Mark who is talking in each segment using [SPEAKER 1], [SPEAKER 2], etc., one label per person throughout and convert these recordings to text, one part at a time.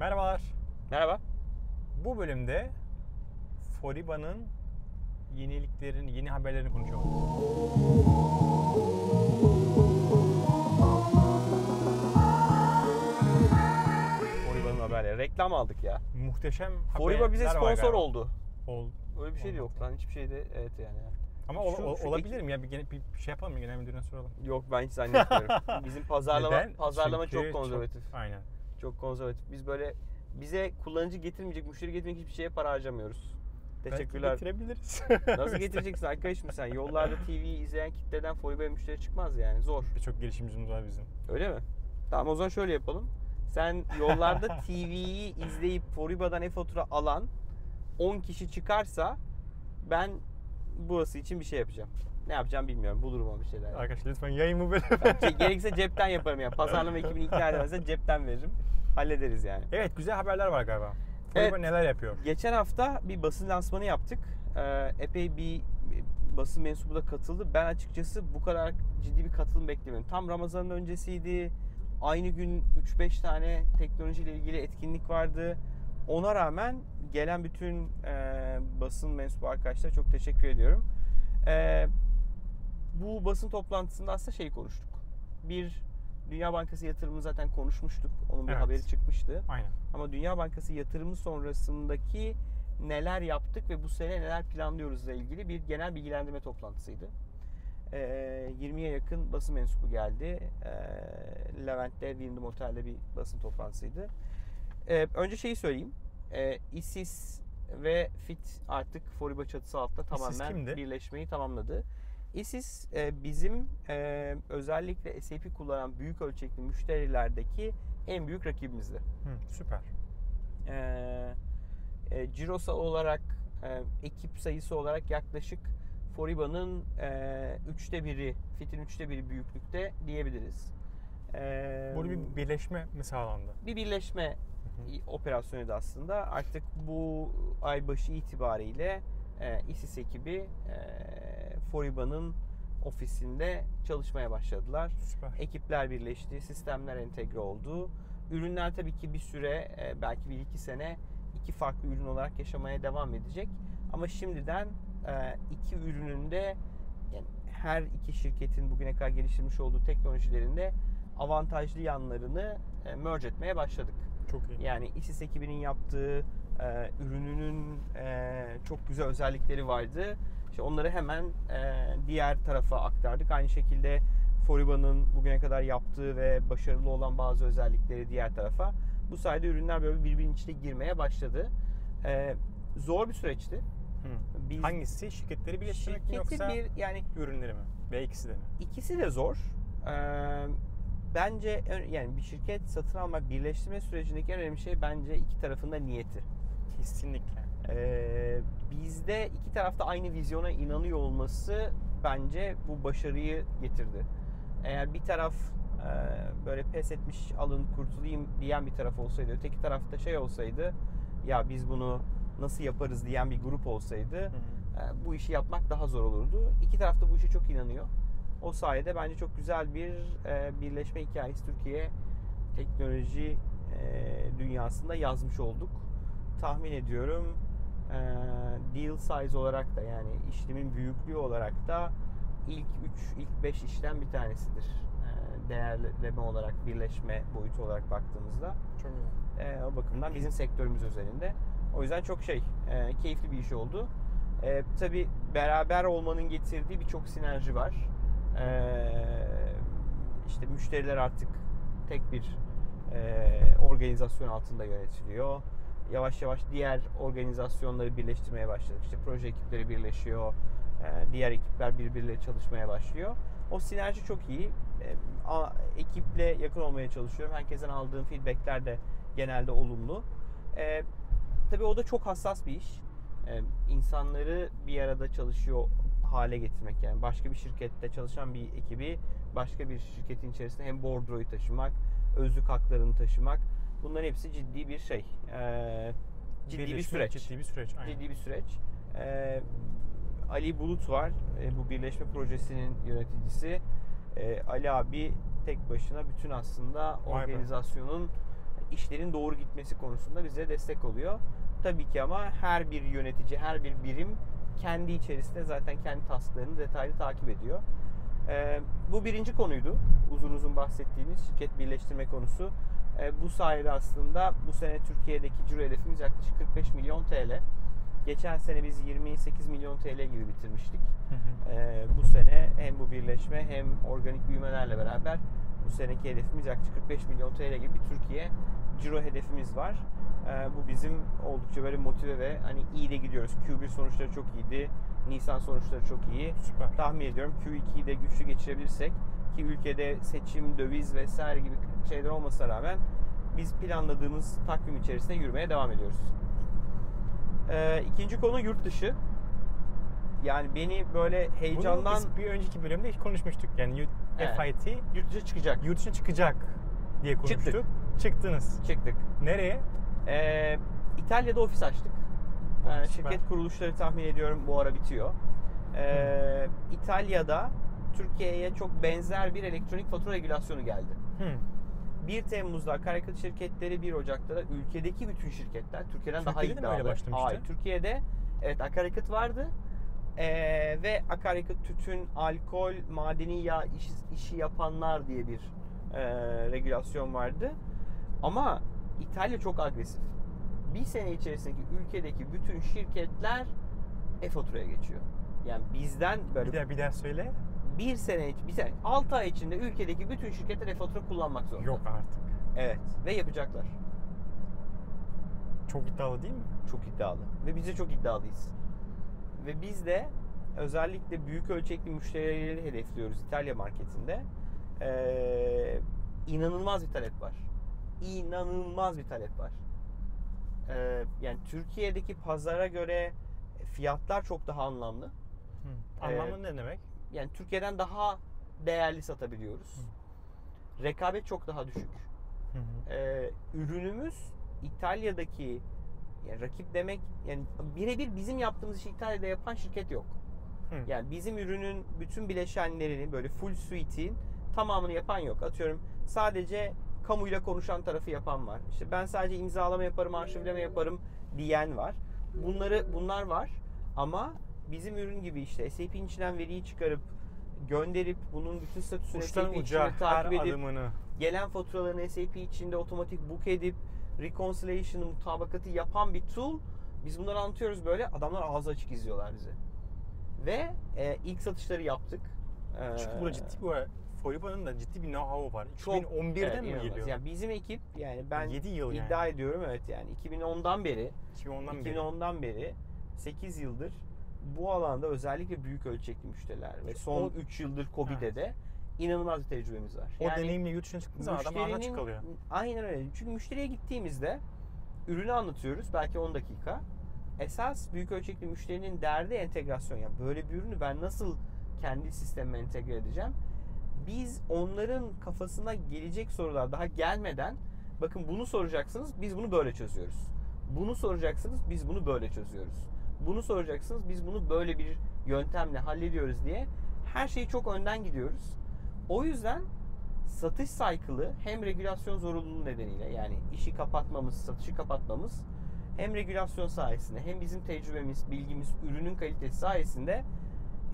[SPEAKER 1] Merhabalar.
[SPEAKER 2] Merhaba.
[SPEAKER 1] Bu bölümde Foriba'nın yeniliklerini, yeni haberlerini konuşalım.
[SPEAKER 2] Foriba'nın haberleri. Reklam aldık ya.
[SPEAKER 1] Muhteşem
[SPEAKER 2] Foriba bize
[SPEAKER 1] haberler var
[SPEAKER 2] sponsor
[SPEAKER 1] galiba.
[SPEAKER 2] oldu.
[SPEAKER 1] Ol-
[SPEAKER 2] Öyle bir şey de yok lan. Hiçbir şey de evet yani.
[SPEAKER 1] Ama ol-
[SPEAKER 2] Şu-
[SPEAKER 1] ol-
[SPEAKER 2] şu
[SPEAKER 1] olabilir mi ya? Bir, gene- bir şey yapalım mı? Genel müdürüne soralım.
[SPEAKER 2] Yok ben hiç zannetmiyorum. Bizim pazarlama
[SPEAKER 1] Neden?
[SPEAKER 2] pazarlama
[SPEAKER 1] Çünkü
[SPEAKER 2] çok konservatif.
[SPEAKER 1] aynen.
[SPEAKER 2] Çok konservatif. Biz böyle bize kullanıcı getirmeyecek, müşteri getirmeyecek hiçbir şeye para harcamıyoruz. Teşekkürler.
[SPEAKER 1] Belki getirebiliriz.
[SPEAKER 2] Nasıl getireceksin arkadaş mı sen? Yollarda TV izleyen kitleden Foriba'ya müşteri çıkmaz yani. Zor.
[SPEAKER 1] Birçok girişimcimiz var bizim.
[SPEAKER 2] Öyle mi? Tamam o zaman şöyle yapalım. Sen yollarda TV'yi izleyip Foriba'dan e-fatura alan 10 kişi çıkarsa ben burası için bir şey yapacağım. Ne yapacağım bilmiyorum. Bulurum o bir şeyler.
[SPEAKER 1] Arkadaşlar lütfen yayın bu bölümü.
[SPEAKER 2] Ce- Gerekirse cepten yaparım ya. Pazarlama ekibini ikna edemezse cepten veririm. Hallederiz yani.
[SPEAKER 1] evet güzel haberler var galiba.
[SPEAKER 2] Evet.
[SPEAKER 1] neler yapıyor?
[SPEAKER 2] Geçen hafta bir basın lansmanı yaptık. Ee, epey bir basın mensubu da katıldı. Ben açıkçası bu kadar ciddi bir katılım beklemiyorum. Tam Ramazan'ın öncesiydi. Aynı gün 3-5 tane teknolojiyle ilgili etkinlik vardı. Ona rağmen gelen bütün e, basın mensubu arkadaşlara çok teşekkür ediyorum. E, bu basın toplantısında aslında şey konuştuk. Bir Dünya Bankası yatırımını zaten konuşmuştuk. Onun bir
[SPEAKER 1] Evet.
[SPEAKER 2] haberi çıkmıştı.
[SPEAKER 1] Aynen.
[SPEAKER 2] Ama Dünya Bankası yatırımı sonrasındaki neler yaptık ve bu sene neler planlıyoruzla ilgili bir genel bilgilendirme toplantısıydı. Ee, 20'ye yakın basın mensubu geldi. Ee, Levent'te, Wyndham Otel'de bir basın toplantısıydı. Ee, önce şeyi söyleyeyim. Ee, ISIS ve FIT artık Foriba çatısı altında tamamen birleşmeyi tamamladı. ISIS e, bizim e, özellikle SAP kullanan büyük ölçekli müşterilerdeki en büyük rakibimizdi.
[SPEAKER 1] Hı, süper.
[SPEAKER 2] Ee, e, Cirosa olarak e, ekip sayısı olarak yaklaşık Foriba'nın e, üçte biri, FIT'in üçte biri büyüklükte diyebiliriz. Ee,
[SPEAKER 1] Burada bir birleşme mi sağlandı?
[SPEAKER 2] bir birleşme operasyonuydu aslında. Artık bu ay başı itibariyle e, ISIS ekibi e, Foriba'nın ofisinde çalışmaya başladılar.
[SPEAKER 1] Süper.
[SPEAKER 2] Ekipler birleşti, sistemler entegre oldu. Ürünler tabii ki bir süre, e, belki bir iki sene iki farklı ürün olarak yaşamaya devam edecek. Ama şimdiden e, iki ürünün de yani her iki şirketin bugüne kadar geliştirmiş olduğu teknolojilerinde avantajlı yanlarını e, merge etmeye başladık.
[SPEAKER 1] Çok iyi.
[SPEAKER 2] Yani ISIS ekibinin yaptığı e, ürününün e, çok güzel özellikleri vardı. İşte onları hemen e, diğer tarafa aktardık. Aynı şekilde Foriba'nın bugüne kadar yaptığı ve başarılı olan bazı özellikleri diğer tarafa. Bu sayede ürünler böyle birbirinin içine girmeye başladı. E, zor bir süreçti.
[SPEAKER 1] Hı.
[SPEAKER 2] Biz
[SPEAKER 1] Hangisi? Şirketleri birleştirmek mi
[SPEAKER 2] şirketi
[SPEAKER 1] yoksa
[SPEAKER 2] bir yani
[SPEAKER 1] ürünleri mi? Ve ikisi de mi?
[SPEAKER 2] İkisi de zor. Ee, bence yani bir şirket satın almak, birleştirme sürecindeki en önemli şey bence iki tarafın da niyeti.
[SPEAKER 1] Kesinlikle.
[SPEAKER 2] Ee, bizde iki tarafta aynı vizyona inanıyor olması bence bu başarıyı getirdi. Eğer bir taraf e, böyle pes etmiş alın kurtulayım diyen bir taraf olsaydı, öteki tarafta şey olsaydı ya biz bunu nasıl yaparız diyen bir grup olsaydı
[SPEAKER 1] Hı hı.
[SPEAKER 2] e, bu işi yapmak daha zor olurdu. İki taraf da bu işe çok inanıyor. O sayede bence çok güzel bir e, birleşme hikayesi Türkiye teknoloji e, dünyasında yazmış olduk. Tahmin ediyorum e, deal size olarak da yani işlemin büyüklüğü olarak da ilk 3, ilk 5 işlem bir tanesidir. E, değerleme olarak, birleşme boyutu olarak baktığımızda.
[SPEAKER 1] Çok güzel.
[SPEAKER 2] E, o bakımdan bizim sektörümüz özelinde. O yüzden çok şey, e, keyifli bir iş oldu. E, tabii beraber olmanın getirdiği birçok sinerji var. E, işte müşteriler artık tek bir e, organizasyon altında yönetiliyor. Yavaş yavaş diğer organizasyonları birleştirmeye başladık. İşte proje ekipleri birleşiyor. e, diğer ekipler birbirleriyle çalışmaya başlıyor. O sinerji çok iyi. E, ekiple yakın olmaya çalışıyorum. Herkesten aldığım feedbackler de genelde olumlu. E, tabii o da çok hassas bir iş. İnsanları bir arada çalışıyor hale getirmek yani başka bir şirkette çalışan bir ekibi başka bir şirketin içerisinde hem bordroyu taşımak, özlük haklarını taşımak bunların hepsi ciddi bir şey. E, ciddi bir
[SPEAKER 1] Birleşme,
[SPEAKER 2] süreç.
[SPEAKER 1] Ciddi bir süreç. Aynen.
[SPEAKER 2] Ciddi bir süreç. E, Ali Bulut var. E, bu birleşme projesinin yöneticisi. E, Ali abi tek başına bütün aslında organizasyonun işlerin doğru gitmesi konusunda bize destek oluyor. Tabii ki ama her bir yönetici, her bir birim kendi içerisinde zaten kendi tasklarını detaylı takip ediyor. Ee, bu birinci konuydu. Uzun uzun bahsettiğiniz şirket birleştirme konusu. Ee, bu sayede aslında bu sene Türkiye'deki ciro hedefimiz yaklaşık 45 milyon TL. Geçen sene biz 28 milyon TL gibi bitirmiştik. Ee, bu sene hem bu birleşme hem organik büyümelerle beraber bu seneki hedefimiz yaklaşık 45 milyon TL gibi bir Türkiye ciro hedefimiz var. Ee, bu bizim oldukça böyle motive ve hani iyi de gidiyoruz. Q1 sonuçları çok iyiydi. Nisan sonuçları çok iyi.
[SPEAKER 1] Süper.
[SPEAKER 2] Tahmin ediyorum Q2'yi de güçlü geçirebilirsek ki ülkede seçim, döviz vesaire gibi şeyler olmasına rağmen biz planladığımız takvim içerisinde yürümeye devam ediyoruz. Ee, ikinci konu yurt dışı. Yani beni böyle heyecandan
[SPEAKER 1] Bunu biz bir önceki bölümde hiç konuşmuştuk. Yani
[SPEAKER 2] Evet.
[SPEAKER 1] FIT
[SPEAKER 2] yurt dışı çıkacak.
[SPEAKER 1] yurt dışına çıkacak diye konuştuk.
[SPEAKER 2] Çıktık.
[SPEAKER 1] Çıktınız.
[SPEAKER 2] Çıktık.
[SPEAKER 1] Nereye?
[SPEAKER 2] Ee, İtalya'da ofis açtık.
[SPEAKER 1] Vay,
[SPEAKER 2] Ee, şirket kuruluşları tahmin ediyorum bu ara bitiyor. Ee, İtalya'da Türkiye'ye çok benzer bir elektronik fatura regülasyonu geldi.
[SPEAKER 1] Hmm.
[SPEAKER 2] 1 Temmuz'da akaryakıt şirketleri 1 Ocak'ta da ülkedeki bütün şirketler Türkiye'den daha
[SPEAKER 1] Türkiye'de de mi
[SPEAKER 2] iddialı. Hayır, Türkiye'de evet akaryakıt vardı. Ee, ve akaryakıt, tütün, alkol, madeni yağ iş- işi yapanlar diye bir e, regülasyon vardı. Ama İtalya çok agresif. Bir sene içerisindeki ülkedeki bütün şirketler e-faturaya geçiyor. Yani bizden böyle
[SPEAKER 1] Bir daha bir daha söyle.
[SPEAKER 2] Bir sene, bir sene, 6 ay içinde ülkedeki bütün şirketler e-fatura kullanmak zorunda.
[SPEAKER 1] Yok artık.
[SPEAKER 2] Evet ve yapacaklar.
[SPEAKER 1] Çok iddialı değil mi?
[SPEAKER 2] Çok iddialı. Ve biz de çok iddialıyız. Ve biz de özellikle büyük ölçekli müşterileri hedefliyoruz İtalya marketinde. Ee, inanılmaz bir talep var. İnanılmaz bir talep var. Ee, yani Türkiye'deki pazara göre fiyatlar çok daha anlamlı.
[SPEAKER 1] Hmm. Anlamlı ne demek?
[SPEAKER 2] Yani Türkiye'den daha değerli satabiliyoruz. Rekabet çok daha düşük.
[SPEAKER 1] Hı hı.
[SPEAKER 2] Ee, ürünümüz İtalya'daki yani rakip demek yani birebir bizim yaptığımız işi İtalya'da yapan şirket yok.
[SPEAKER 1] Hı.
[SPEAKER 2] Yani bizim ürünün bütün bileşenlerini böyle full suite'in tamamını yapan yok. Atıyorum sadece kamuyla konuşan tarafı yapan var. İşte ben sadece imzalama yaparım, arşivleme yaparım diyen var. Bunları bunlar var ama bizim ürün gibi işte SAP'in içinden veriyi çıkarıp gönderip bunun bütün statüsünü SAP içinde takip edip
[SPEAKER 1] adımını.
[SPEAKER 2] gelen faturalarını SAP içinde otomatik book edip reconciliation'ı mutabakatı yapan bir tool. Biz bunları anlatıyoruz böyle. Adamlar ağzı açık izliyorlar bizi. Ve e, ilk satışları yaptık. Ee,
[SPEAKER 1] Çünkü burada ciddi bir Foriba'nın da ciddi bir know-how'u var.
[SPEAKER 2] çok-
[SPEAKER 1] 2011'den
[SPEAKER 2] evet,
[SPEAKER 1] mi
[SPEAKER 2] inanılmaz.
[SPEAKER 1] geliyor?
[SPEAKER 2] Yani bizim ekip yani ben
[SPEAKER 1] 7 yıl yani.
[SPEAKER 2] iddia ediyorum evet yani 2010'dan beri
[SPEAKER 1] 2010'dan beri.
[SPEAKER 2] 2010'dan beri 8 yıldır bu alanda özellikle büyük ölçekli müşteriler ve son
[SPEAKER 1] O-
[SPEAKER 2] 3 yıldır Covid'de de inanılmaz bir tecrübemiz var.
[SPEAKER 1] O deneyimle yurt dışına çıktığın zaman adam
[SPEAKER 2] Müşterinin-
[SPEAKER 1] çıkalıyor.
[SPEAKER 2] Aynen öyle. Çünkü müşteriye gittiğimizde ürünü anlatıyoruz belki 10 dakika. Esas büyük ölçekli müşterinin derdi entegrasyon. Yani böyle bir ürünü ben nasıl kendi sistemime entegre edeceğim? Biz onların kafasına gelecek sorular daha gelmeden bakın bunu soracaksınız biz bunu böyle çözüyoruz. Bunu soracaksınız biz bunu böyle çözüyoruz. Bunu soracaksınız biz bunu böyle bir yöntemle hallediyoruz diye her şeyi çok önden gidiyoruz. O yüzden satış cycle'ı hem regülasyon zorunluluğu nedeniyle yani işi kapatmamız, satışı kapatmamız hem regülasyon sayesinde hem bizim tecrübemiz, bilgimiz, ürünün kalitesi sayesinde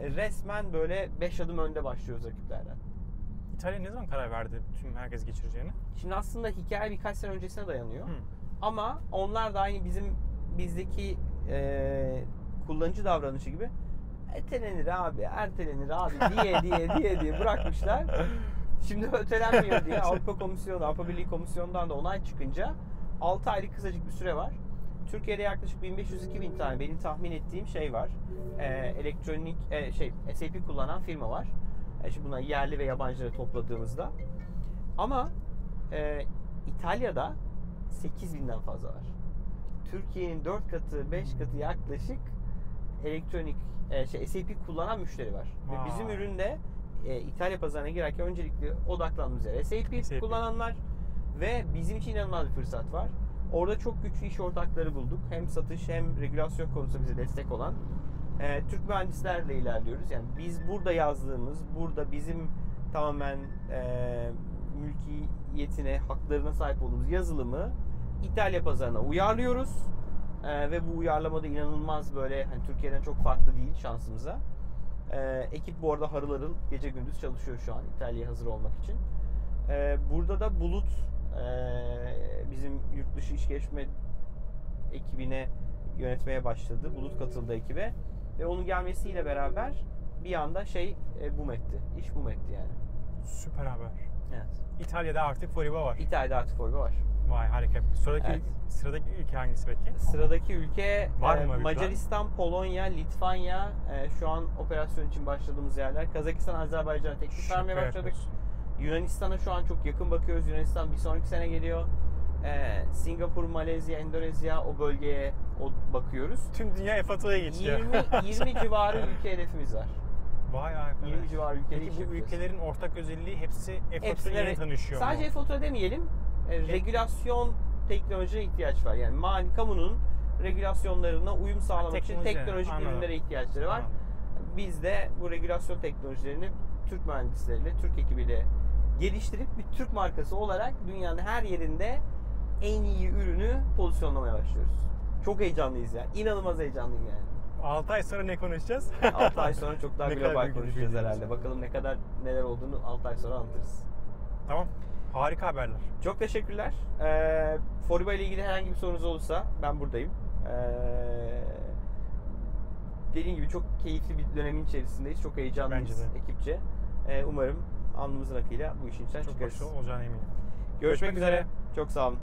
[SPEAKER 2] e, resmen böyle 5 adım önde başlıyoruz rakiplerden.
[SPEAKER 1] İtalya ne zaman karar verdi tüm herkes geçireceğini?
[SPEAKER 2] Şimdi aslında hikaye birkaç sene öncesine dayanıyor.
[SPEAKER 1] Hı.
[SPEAKER 2] Ama onlar da aynı bizim bizdeki e, kullanıcı davranışı gibi ertelenir abi, ertelenir abi diye diye diye diye bırakmışlar. Şimdi ötelenmiyor diye Avrupa Komisyonu, Avrupa Birliği Komisyonu'ndan da onay çıkınca 6 aylık kısacık bir süre var. Türkiye'de yaklaşık 1500-2000 tane benim tahmin ettiğim şey var. E, elektronik e, şey SAP kullanan firma var. E, şimdi bunlar yerli ve yabancıları topladığımızda. Ama e, İtalya'da 8000'den fazla var. Türkiye'nin 4 katı, 5 katı yaklaşık elektronik e, şey SAP kullanan müşteri var. Ve bizim üründe e, İtalya pazarına girerken öncelikle odaklandığımız yer SAP,
[SPEAKER 1] SAP.
[SPEAKER 2] kullananlar ve bizim için inanılmaz bir fırsat var. Orada çok güçlü iş ortakları bulduk. Hem satış hem regülasyon konusunda bize destek olan. E, Türk mühendislerle ilerliyoruz. Yani biz burada yazdığımız, burada bizim tamamen e, mülki mülkiyetine, haklarına sahip olduğumuz yazılımı İtalya pazarına uyarlıyoruz. Ee, ve bu uyarlamada inanılmaz böyle hani Türkiye'den çok farklı değil şansımıza. Ee, ekip bu arada harıl harıl gece gündüz çalışıyor şu an İtalya'ya hazır olmak için. Ee, burada da Bulut ee, bizim yurt dışı iş gelişme ekibine yönetmeye başladı. Bulut katıldı ekibe ve onun gelmesiyle beraber bir anda şey e, boom etti. İş boom etti yani.
[SPEAKER 1] Süper haber.
[SPEAKER 2] Evet.
[SPEAKER 1] İtalya'da artık Foriba var.
[SPEAKER 2] İtalya'da artık Forba var.
[SPEAKER 1] Vay harika. Sıradaki,
[SPEAKER 2] Evet.
[SPEAKER 1] sıradaki ülke hangisi peki?
[SPEAKER 2] Sıradaki ülke
[SPEAKER 1] Var
[SPEAKER 2] e,
[SPEAKER 1] mı bir plan?
[SPEAKER 2] Macaristan, Polonya, Litvanya. e, şu an operasyon için başladığımız yerler. Kazakistan, Azerbaycan'a teklif vermeye başladık.
[SPEAKER 1] yapıyorsun.
[SPEAKER 2] Yunanistan'a şu an çok yakın bakıyoruz. Yunanistan bir sonraki sene geliyor. E, Singapur, Malezya, Endonezya o bölgeye o bakıyoruz.
[SPEAKER 1] Tüm dünya e-faturaya geçiyor.
[SPEAKER 2] 20 20 civarı ülke hedefimiz var.
[SPEAKER 1] Vay arkadaş.
[SPEAKER 2] 20 civarı ülkede iş
[SPEAKER 1] Peki bu ülkelerin ortak özelliği hepsi
[SPEAKER 2] re-
[SPEAKER 1] tanışıyor
[SPEAKER 2] Sadece
[SPEAKER 1] mu?
[SPEAKER 2] e-fatura demeyelim. E, regülasyon teknolojiye ihtiyaç var. Yani mali kamunun regülasyonlarına uyum sağlamak için
[SPEAKER 1] teknoloji,
[SPEAKER 2] teknolojik
[SPEAKER 1] anladım.
[SPEAKER 2] ürünlere ihtiyaçları var.
[SPEAKER 1] Anladım.
[SPEAKER 2] Biz de bu regülasyon teknolojilerini Türk mühendisleriyle, Türk ekibiyle geliştirip bir Türk markası olarak dünyanın her yerinde en iyi ürünü pozisyonlamaya başlıyoruz. Çok heyecanlıyız ya. İnanılmaz heyecanlıyım yani.
[SPEAKER 1] 6 ay sonra ne konuşacağız?
[SPEAKER 2] 6 ay sonra çok daha global konuşacağız herhalde. Bakalım ne kadar neler olduğunu 6 ay sonra anlatırız.
[SPEAKER 1] tamam. Harika haberler.
[SPEAKER 2] Çok teşekkürler. Ee, Foriba ile ilgili herhangi bir sorunuz olursa ben buradayım. Ee, dediğim gibi çok keyifli bir dönemin içerisindeyiz. Çok heyecanlıyız
[SPEAKER 1] Bence de.
[SPEAKER 2] ekipçe. Ee, umarım alnımızın akıyla bu işin içinden
[SPEAKER 1] Çok
[SPEAKER 2] çıkarız.
[SPEAKER 1] başarılı olacağına eminim.
[SPEAKER 2] Görüşmek
[SPEAKER 1] Görüşmek
[SPEAKER 2] üzere.
[SPEAKER 1] üzere.
[SPEAKER 2] Çok sağ olun.